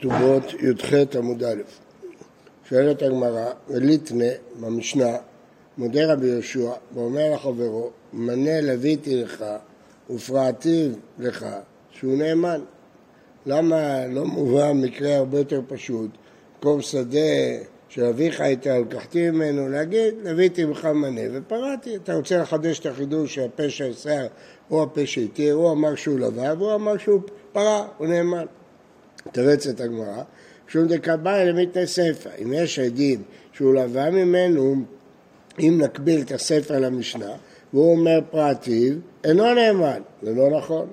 כתובות י"ח עמוד א'. שואלת הגמרא, וליטנה במשנה, מודה רבי יהושע ואומר לחברו, מנה לוויתי לך ופרעתיו לך שהוא נאמן. למה לא מובא מקרה הרבה יותר פשוט? קום שדה של אביך הייתה, לקחתי ממנו, להגיד, לוויתי ממך מנה ופרעתי. אתה רוצה לחדש את החידוש שהפה של שיער הוא הפה שהתיר, הוא אמר שהוא לבב, והוא אמר שהוא פרע, הוא נאמן. את הגמרא, שום דקבאי למיתני ספר. אם יש עדים שהוא לבא ממנו, אם נקביל את הספר למשנה, והוא אומר פרעתיו, אינו נאמן. זה לא נכון.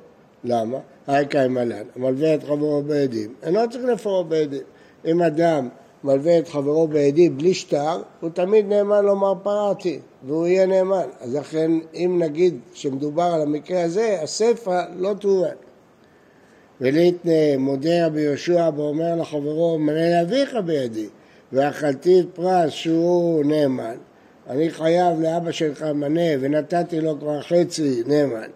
למה? היי קיימלן, המלווה את חברו בעדים, אינו צריך לפרוע בעדים. אם אדם מלווה את חברו בעדים בלי שטר, הוא תמיד נאמן לומר פרעתי, והוא יהיה נאמן. אז לכן, אם נגיד שמדובר על המקרה הזה, הספר לא תובן. וליתנה מודה רבי יהושע ואומר לחברו, מנה לאביך בידי, ואכלתי פרס שהוא נאמן. אני חייב לאבא שלך מנה ונתתי לו כבר חצי נאמן.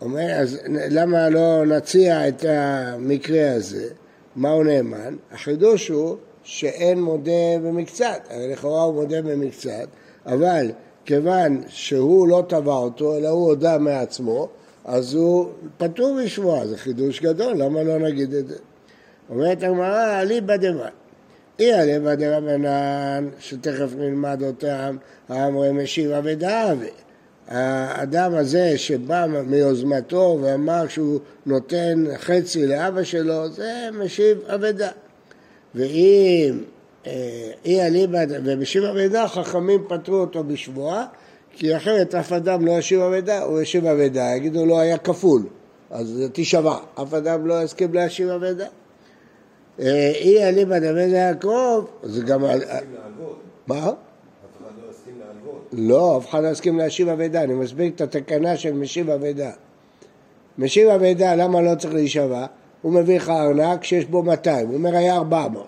אומר, אז למה לא נציע את המקרה הזה? מה הוא נאמן? החידוש הוא שאין מודה במקצת, הרי לכאורה הוא מודה במקצת, אבל כיוון שהוא לא תבע אותו, אלא הוא הודה מעצמו, אז הוא פטור משבועה, זה חידוש גדול, למה לא נגיד את זה? אומרת הגמרא, אליבא דמן. אי אליבא דרבנן, שתכף נלמד אותם, האמרי משיב ודאבי. האדם הזה שבא מיוזמתו ואמר שהוא נותן חצי לאבא שלו, זה משיב אבדה. ואם אה, אי אליבא, ומשיב אבדה, חכמים פטרו אותו בשבועה, כי אחרת אף אדם לא ישיב אבדה, הוא ישיב אבדה, יגידו לו היה כפול, אז תישבע, אף אדם לא יסכים להשיב אבדה. אה, אי אליבא דבן יעקב, זה גם... מה? לא, אף אחד לא יסכים להשיב אבדה, אני מסביר את התקנה של משיב אבדה. משיב אבדה, למה לא צריך להישבע? הוא מביא לך ארנק שיש בו 200, הוא אומר היה 400.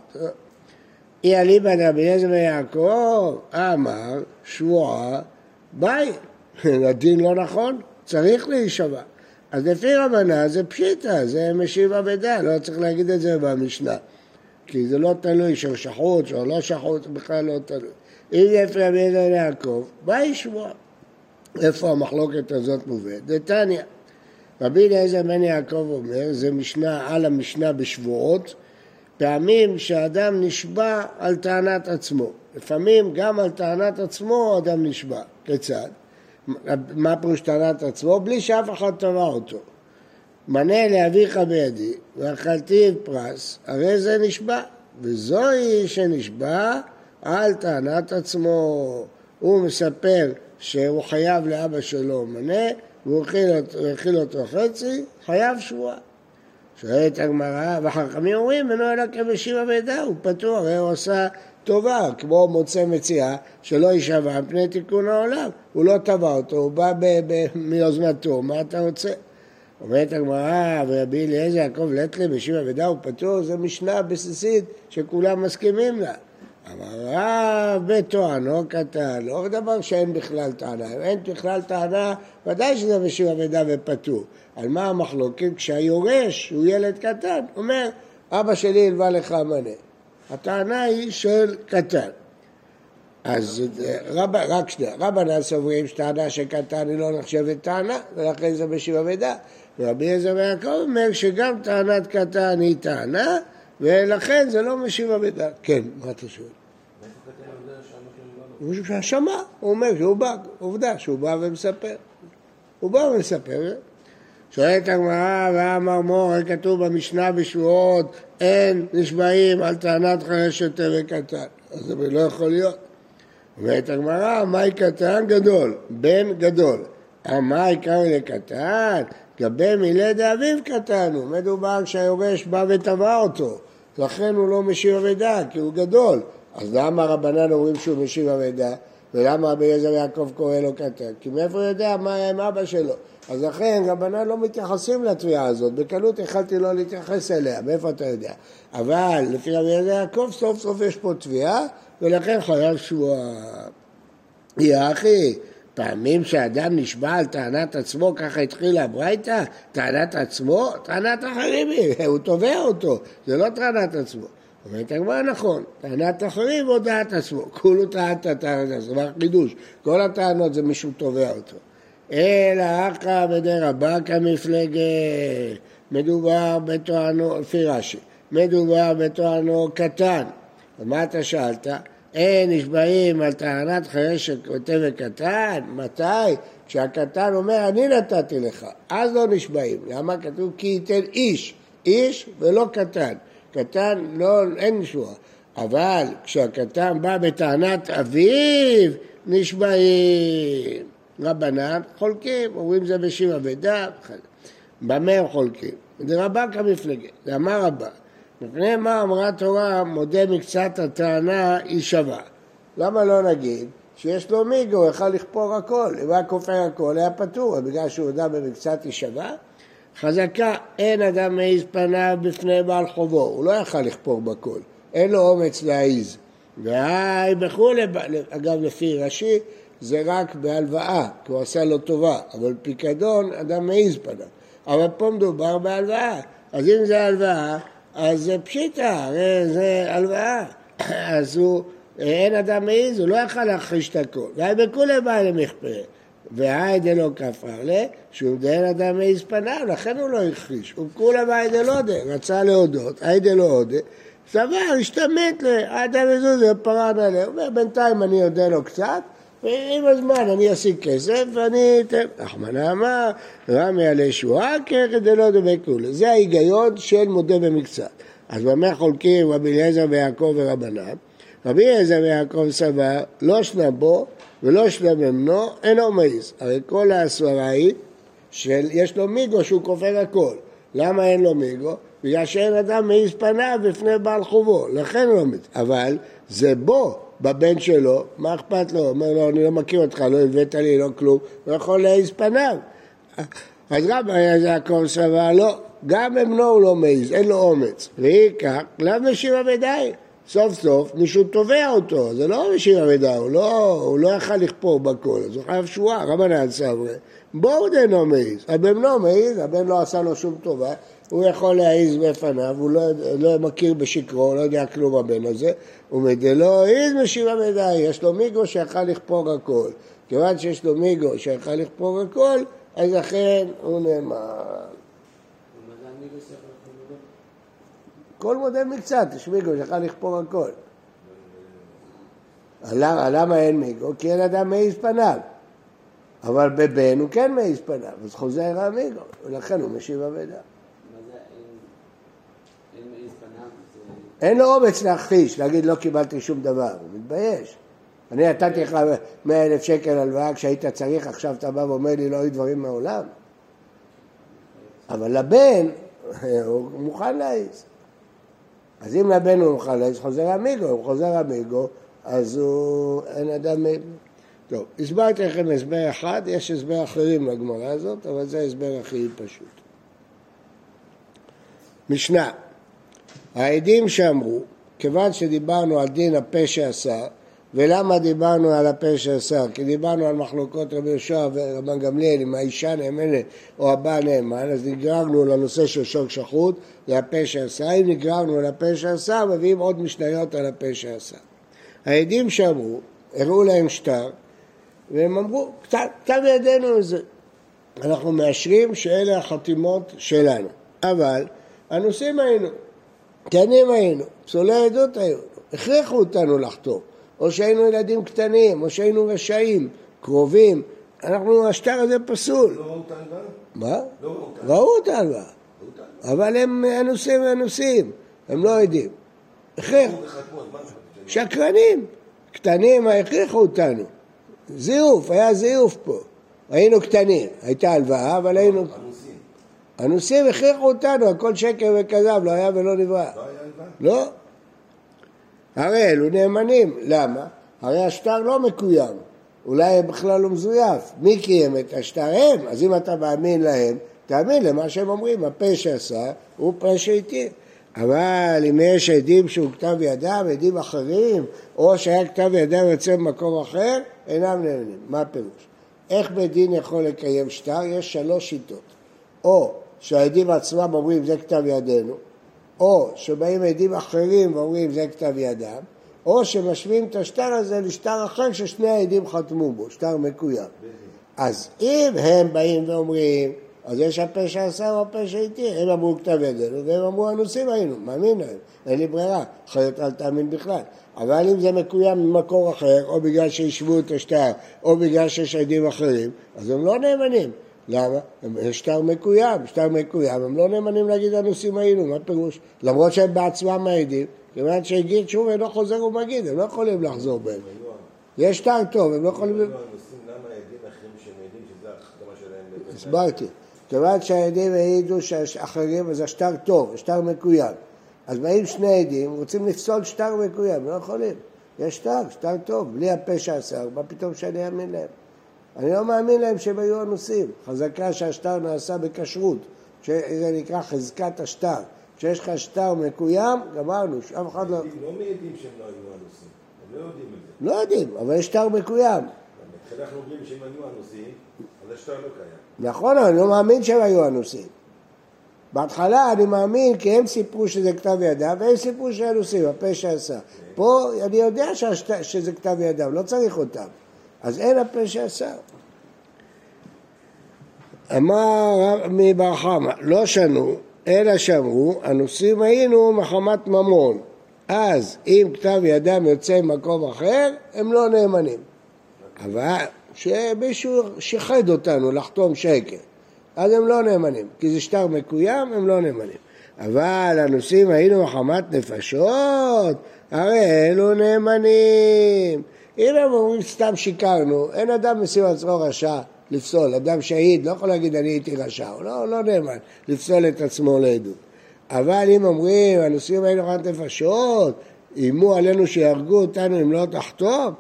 אי אליבא אליעזר ויעקב אמר שבועה ביי, הדין לא נכון, צריך להישבע. אז לפי רבנה זה פשיטה, זה משיב אבדה, לא צריך להגיד את זה במשנה. כי זה לא תלוי של שחוץ או לא שחוץ, בכלל לא תלוי. אם לפי רבי אליעזר יעקב, ביי שבועה. איפה המחלוקת הזאת מובאת? דתניא. רבי אליעזר בן יעקב אומר, זה משנה על המשנה בשבועות, פעמים שאדם נשבע על טענת עצמו. לפעמים גם על טענת עצמו אדם נשבע. כיצד? מה פירוש טענת עצמו? בלי שאף אחד תבע אותו. מנה לאביך בידי ואכלתי פרס, הרי זה נשבע. וזוהי שנשבע על טענת עצמו. הוא מספר שהוא חייב לאבא שלו מנה והוא הכיל אותו חצי, חייב שבועה. שואלת הגמרא, והחכמים אומרים, אינו אלא כמשיב אבדה, הוא פטור, הרי הוא עשה טובה, כמו מוצא מציאה, שלא יישבע מפני תיקון העולם. הוא לא תבע אותו, הוא בא מיוזמתו, מה אתה רוצה? אומרת הגמרא, ורבי אליעזר יעקב לטלה משיב אבדה הוא פטור, זו משנה בסיסית שכולם מסכימים לה. אמר רב בתואנו קטן, לא דבר שאין בכלל טענה, אם אין בכלל טענה, ודאי שזה משיב אבדה ופטור. על מה המחלוקת? כשהיורש הוא ילד קטן, אומר, אבא שלי הלווה לך מנה. הטענה היא של קטן. אז רב, רק שנייה, רבנן סוברים שטענה של קטן היא לא נחשבת טענה, ולכן זה משיב אבדה. ורבי אליעזר ויעקב אומר שגם טענת קטן היא טענה, ולכן זה לא משיב אבדה. כן, מה אתה שואל? הוא שמע, הוא אומר שהוא בא, עובדה שהוא בא ומספר. הוא בא ומספר. שואלת הגמרא, ואמר מור, כתוב במשנה בשבועות, אין נשבעים על טענת חרש יותר וקטן. אז זה לא יכול להיות. אומרת הגמרא, מהי קטן? גדול, בן גדול. מה קרוי לקטן? גבי מילד אביו קטן הוא. מדובר שהיורש בא וטבע אותו. לכן הוא לא משיב אבידה, כי הוא גדול. אז למה רבנן אומרים שהוא משיב אבידה? ולמה רבי יעקב קורא לו קטן? כי מאיפה הוא יודע מה היה עם אבא שלו? אז לכן רבנן לא מתייחסים לתביעה הזאת, בקלות יכלתי לא להתייחס אליה, מאיפה אתה יודע? אבל לפי רבי אליעזר יעקב סוף סוף יש פה תביעה, ולכן חייב שבועה. יא אחי, פעמים שאדם נשבע על טענת עצמו, ככה התחילה הברייתא? טענת עצמו? טענת אחרים הוא תובע אותו, זה לא טענת עצמו. אומרת הגמרא נכון, טענת אחרים או דעת עצמו, כולו טענת טענת עצמו, זה חידוש, כל הטענות זה מישהו תובע אותו. אלא אחא בדרבא כמפלגה, מדובר בתואנו, לפי רש"י, מדובר בתואנו קטן. מה אתה שאלת? אין נשבעים על טענת חירש של כותב קטן? מתי? כשהקטן אומר אני נתתי לך, אז לא נשבעים. למה כתוב כי ייתן איש, איש ולא קטן. קטן לא, אין נשואה. אבל כשהקטן בא בטענת אביו, נשבעים. רבנן חולקים, אומרים זה בשיבה ודע, במה הם חולקים? כמפלגה, זה אמר רבא. מפני מה אמרה התורה, מודה מקצת הטענה היא שווה. למה לא נגיד שיש לו מיגו, הוא יכל לכפור הכל, אם היה כופר הכל היה פטור, בגלל שהוא הודה במקצת היא שווה? חזקה, אין אדם מעיז פניו בפני בעל חובו, הוא לא יכל לכפור בכל, אין לו אומץ להעיז. והי וכולי, אגב לפי רש"י, זה רק בהלוואה, כי הוא עשה לו טובה, אבל פיקדון, אדם מעיז פניו. אבל פה מדובר בהלוואה, אז אם זה הלוואה, אז זה פשיטה, הרי זה הלוואה. אז הוא, אין אדם מעיז, הוא לא יכול להכחיש את הכל. והי בכולי בא למכפה. והי דלא כפר לה, שהוא דיין אדם מעיז פניו, לכן הוא לא הכחיש. הוא כולה באי דלא דה, רצה להודות, היי דלא הודה, סבר, השתמט לאדם וזוז ופרן עליה. הוא אומר, בינתיים אני אודה לו קצת, ועם הזמן אני אשיג כסף ואני אתן. רחמנא אמר, רמי על ישועה כדי לא דמי כולה. זה ההיגיון של מודה במקצת. אז במה חולקים רבי אליעזר ויעקב ורבנן? רבי אליעזר ויעקב סבר, לא שנבו ולא שלממנו, אינו מעיז. הרי כל הסברה היא שיש לו מיגו שהוא כופר הכל. למה אין לו מיגו? בגלל שאין אדם מעיז פניו בפני בעל חובו, לכן לא מעיז. אבל זה בו, בבן שלו, מה אכפת לו? אומר לו, אני לא מכיר אותך, לא הבאת לי, לא כלום, הוא יכול להעיז פניו. אז רבי יעקב סבר, לא, גם אמנו הוא לא מעיז, אין לו אומץ. והיא כך, לאו משיב אבדי. סוף סוף מישהו תובע אותו, זה לא משיב אבדה, הוא לא, הוא לא יכל לכפור בכל, אז הוא חייב שבועה, רבנן סברי. בואו דנו מעיז, הבן לא מעיז, הבן לא עשה לו שום טובה, הוא יכול להעיז בפניו, הוא לא, לא מכיר בשקרו, לא יודע כלום הבן הזה, ומדלא העיז משיבה מדי, יש לו מיגו שיכל לכפור הכל. כיוון שיש לו מיגו שיכל לכפור הכל, אז לכן הוא נאמר. כל מודל מקצת, יש מיגו שיכל לכפור הכל. למה אין מיגו? כי אין אדם מעיז פניו. אבל בבן הוא כן מעיז פניו, אז חוזר המיגו, ולכן הוא משיב אבדה. אין לו אומץ להכחיש, להגיד לא קיבלתי שום דבר, הוא מתבייש. אני נתתי לך מאה אלף שקל הלוואה כשהיית צריך, עכשיו אתה בא ואומר לי לא היו דברים מעולם. אבל לבן, הוא מוכן להעיז. אז אם לבן הוא מוכן להעיז, חוזר אמיגו, הוא חוזר אמיגו, אז הוא אין אדם... טוב, הסברתי לכם הסבר אחד, יש הסבר אחרים לגמרא הזאת, אבל זה הסבר הכי פשוט. משנה העדים שאמרו, כיוון שדיברנו על דין הפה שעשה, ולמה דיברנו על הפה שעשה? כי דיברנו על מחלוקות רבי יהושע ורבן גמליאל, אם האישה נאמנת או הבעל נאמן, אז נגררנו לנושא של שוק שחוט, הפה שעשה. אם נגררנו הפה שעשה, מביאים עוד משניות על הפה שעשה. העדים שאמרו, הראו להם שטר, והם אמרו, כתב ידינו זה. אנחנו מאשרים שאלה החתימות שלנו, אבל הנושאים היינו. קטנים היינו, פסולי עדות היו, הכריחו אותנו לחתום, או שהיינו ילדים קטנים, או שהיינו רשעים, קרובים, אנחנו, השטר הזה פסול. לא ראו את ההלוואה? מה? לא ראו את ההלוואה. אבל הם אנוסים ואנוסים, הם לא יודעים. הכריחו. שקרנים, קטנים, הכריחו אותנו. זיוף, היה זיוף פה. היינו קטנים, הייתה הלוואה, אבל היינו... הנוסעים הכריחו אותנו, הכל שקר וכזב, לא היה ולא נברא. לא היה? לא. הרי אלו נאמנים. למה? הרי השטר לא מקוים. אולי הם בכלל לא מזויף. מי קיים את השטר? הם. אז אם אתה מאמין להם, תאמין למה שהם אומרים. הפה שעשה הוא פה שהתיר. אבל אם יש עדים שהוא כתב ידם, עדים אחרים, או שהיה כתב ידם יוצא במקום אחר, אינם נאמנים. מה הפירוש? איך בית דין יכול לקיים שטר? יש שלוש שיטות. או שהעדים עצמם אומרים זה כתב ידינו, או שבאים עדים אחרים ואומרים זה כתב ידם, או שמשווים את השטר הזה לשטר אחר ששני העדים חתמו בו, שטר מקוים. אז אם הם באים ואומרים, אז יש שעשה או הפה שהתיר, הם אמרו כתב ידינו והם אמרו אנוסים היינו, מאמין להם, אין לי ברירה, אחרת אל תאמין בכלל. אבל אם זה מקוים ממקור אחר, או בגלל שהשוו את השטר, או בגלל שיש עדים אחרים, אז הם לא נאמנים. למה? יש שטר מקוים, שטר מקוים, הם לא נאמנים להגיד אנוסים היינו, מה פירוש? למרות שהם בעצמם העדים, כיוון שהגיד שוב אינו חוזר ומגיד, הם לא יכולים לחזור בהם. יש שטר טוב, הם לא יכולים... הסברתי. כיוון שהעדים העידו שאחרים, אז השטר טוב, השטר מקוים. אז באים שני עדים, רוצים לפסול שטר מקוים, לא יכולים. יש שטר, שטר טוב, בלי הפה שעשר, מה פתאום שאני אאמין להם? אני לא מאמין להם שהם היו אנוסים. חזקה שהשטר נעשה בכשרות, זה נקרא חזקת השטר. כשיש לך שטר מקוים, גמרנו, שאף אחד לא... לא מעידים שהם לא היו אנוסים, הם לא יודעים את זה. לא יודעים, אבל יש שטר מקוים. אנחנו אומרים שהם היו אנוסים, אז השטר לא קיים. נכון, אני לא מאמין שהם היו אנוסים. בהתחלה אני מאמין כי הם סיפרו שזה כתב ידם והם סיפרו שהם אנוסים, הפה שעשה. פה אני יודע שזה כתב ידם, לא צריך אותם. אז אין הפה שעשה. אמר רבי בר חמא, לא שנו, אלא שאמרו, הנוסעים היינו מחמת ממון. אז אם כתב ידם יוצא ממקום אחר, הם לא נאמנים. אבל שמישהו שיחד אותנו לחתום שקר, אז הם לא נאמנים, כי זה שטר מקוים, הם לא נאמנים. אבל הנוסעים היינו מחמת נפשות, הרי אלו נאמנים. אם הם אומרים סתם שיקרנו, אין אדם משים עצמו רשע לפסול. אדם שהעיד לא יכול להגיד אני הייתי רשע, הוא לא, לא נאמן לפסול את עצמו לעדות. אבל אם אומרים הנושאים האלה חת נפשות, איימו עלינו שיהרגו אותנו אם לא תחתום,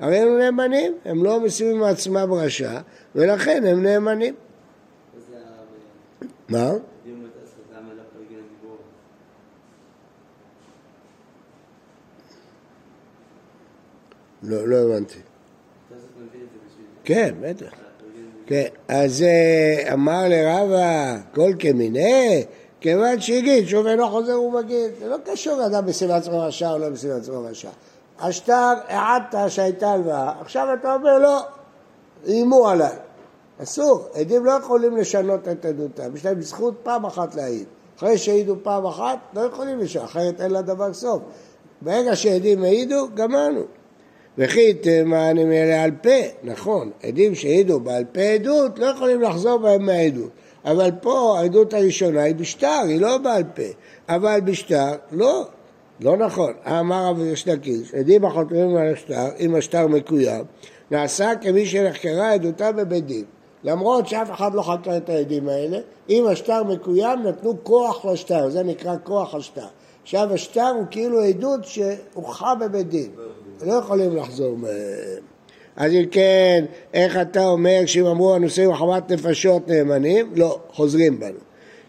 הרי הם נאמנים, הם לא משימים מעצמם רשע, ולכן הם נאמנים. מה? לא, לא הבנתי. כן, בטח. כן, אז אה, אמר לרבא, כל כמיני, כיוון שהגיד, שוב אינו חוזר ומגיד. זה לא קשור לאדם בשים עצמו רשע או לא בשים עצמו רשע. השטר, העדת שהייתה הלוואה, עכשיו אתה אומר לא, איימו עליי. אסור, עדים לא יכולים לשנות את עדותם, יש להם זכות פעם אחת להעיד. אחרי שהעידו פעם אחת, לא יכולים לשנות, אחרת אין לדבר סוף. ברגע שעדים העידו, גמרנו. וכי תימני מאלה על פה, נכון, עדים שהעידו בעל פה עדות לא יכולים לחזור בהם מהעדות, אבל פה העדות הראשונה היא בשטר, היא לא בעל פה, אבל בשטר לא, לא נכון. אמר רב יש לקיש, עדים החותמים על השטר, אם השטר מקוים, נעשה כמי שנחקרה עדותה בבית דין. למרות שאף אחד לא חקר את העדים האלה, אם השטר מקוים נתנו כוח לשטר, זה נקרא כוח השטר. עכשיו השטר הוא כאילו עדות שהוכחה בבית דין. לא יכולים לחזור מהם. אז אם כן, איך אתה אומר שאם אמרו הנושאים מחמת נפשות נאמנים? לא, חוזרים בנו.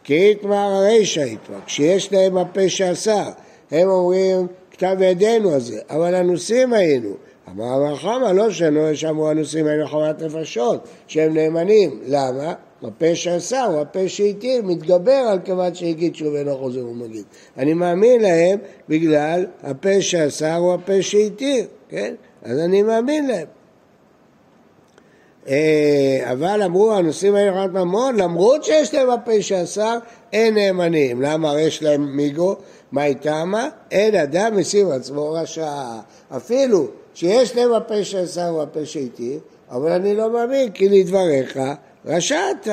כי איתמר הרישא איתמר, כשיש להם הפה שאסר, הם אומרים כתב ידינו הזה, אבל הנושאים היינו. אמר חמא, לא שנו, שאמרו הנושאים היינו מחמת נפשות, שהם נאמנים. למה? הפה שעשה הוא הפה שהתיר, מתגבר על כיוון שהגיד שוב אינו חוזר ומגיד. אני מאמין להם בגלל הפה שעשה הוא הפה שהתיר, כן? אז אני מאמין להם. אה, אבל אמרו הנושאים האלה רק ממון, למרות שיש להם הפה שאסר, אין נאמנים. למה הרי יש להם מיגו? מה איתמה? אין אדם משים עצמו רשע. אפילו שיש להם הפה שאסר הוא הפה שהתיר, אבל אני לא מאמין, כי לדבריך רשעת.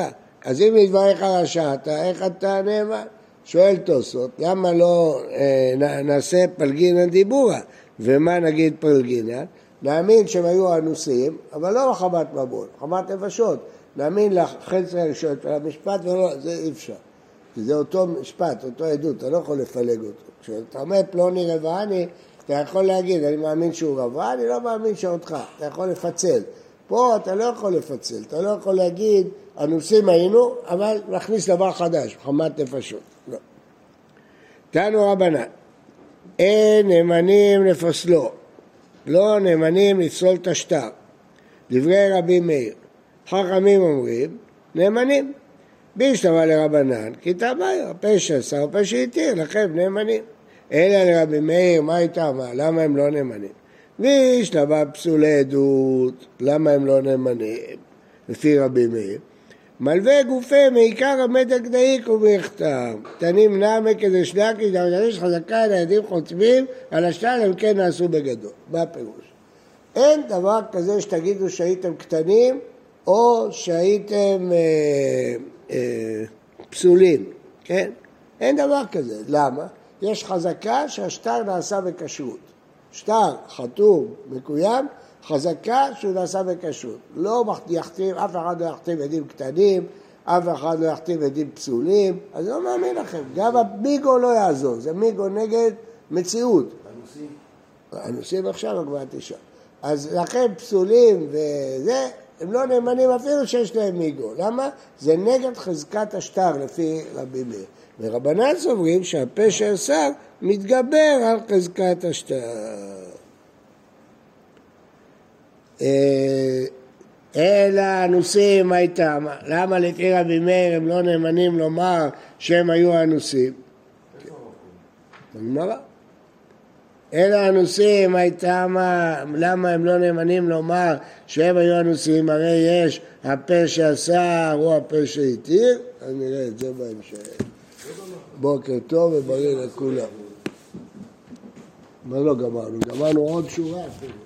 אז אם לדבריך רשעת, איך אתה נאמן? שואל תוספות, למה לא אה, נעשה פלגינא דיבורא? ומה נגיד פלגינא? נאמין שהם היו אנוסים, אבל לא מחמת ממון, מחמת נפשות. נאמין לחצי הראשון של המשפט, ולא, זה אי אפשר. זה אותו משפט, אותו עדות, אתה לא יכול לפלג אותו. כשאתה אומר פלוני רבעני, אתה יכול להגיד, אני מאמין שהוא רבע, אני לא מאמין שאותך, אתה יכול לפצל. פה אתה לא יכול לפצל, אתה לא יכול להגיד, אנוסים היינו, אבל נכניס דבר חדש, חמת נפשות. לא. תנו רבנן, אין נאמנים לפסלו, לא נאמנים לפסול את השטר. דברי רבי מאיר, חכמים אומרים, נאמנים. בישלמה לרבנן, כי תאמר, הפה שעשה ופה שהתיר, לכם נאמנים. אלא לרבי מאיר, מה איתה מה? למה הם לא נאמנים? וישלמה פסולי עדות, למה הם לא נאמנים? לפי רבי מאיר. מלווה גופי מעיקר המתק דאיק ובכתב. נמי כדי שדקי יש חזקה על הילדים חוצבים, על השלל הם כן נעשו בגדול. מה הפירוש? אין דבר כזה שתגידו שהייתם קטנים או שהייתם אה, אה, פסולים, כן? אין דבר כזה. למה? יש חזקה שהשטר נעשה בכשרות. שטר חתום, מקוים, חזקה שהוא נעשה בכשרות. לא יחתים, אף אחד לא יחתים עדים קטנים, אף אחד לא יחתים עדים פסולים, אז לא מאמין לכם. גם המיגו לא יעזור, זה מיגו נגד מציאות. הנושאים? הנושאים עכשיו הגבוהה תשעה. אז לכן פסולים וזה, הם לא נאמנים אפילו שיש להם מיגו. למה? זה נגד חזקת השטר לפי רבי מאיר. ורבנן סוברים שהפשע השר מתגבר על חזקת השטר. אה, אלא אנוסים הייתה, למה לפי רבי מאיר הם לא נאמנים לומר שהם היו אנוסים? בגמרא. אלא אנוסים הייתה מה, למה הם לא נאמנים לומר שהם היו אנוסים? הרי יש הפה שאסר הוא הפה שהתיר, אז נראה את זה בהמשך. בוקר טוב ובריא לכולם. מה לא גמרנו? גמרנו עוד שורה אפילו.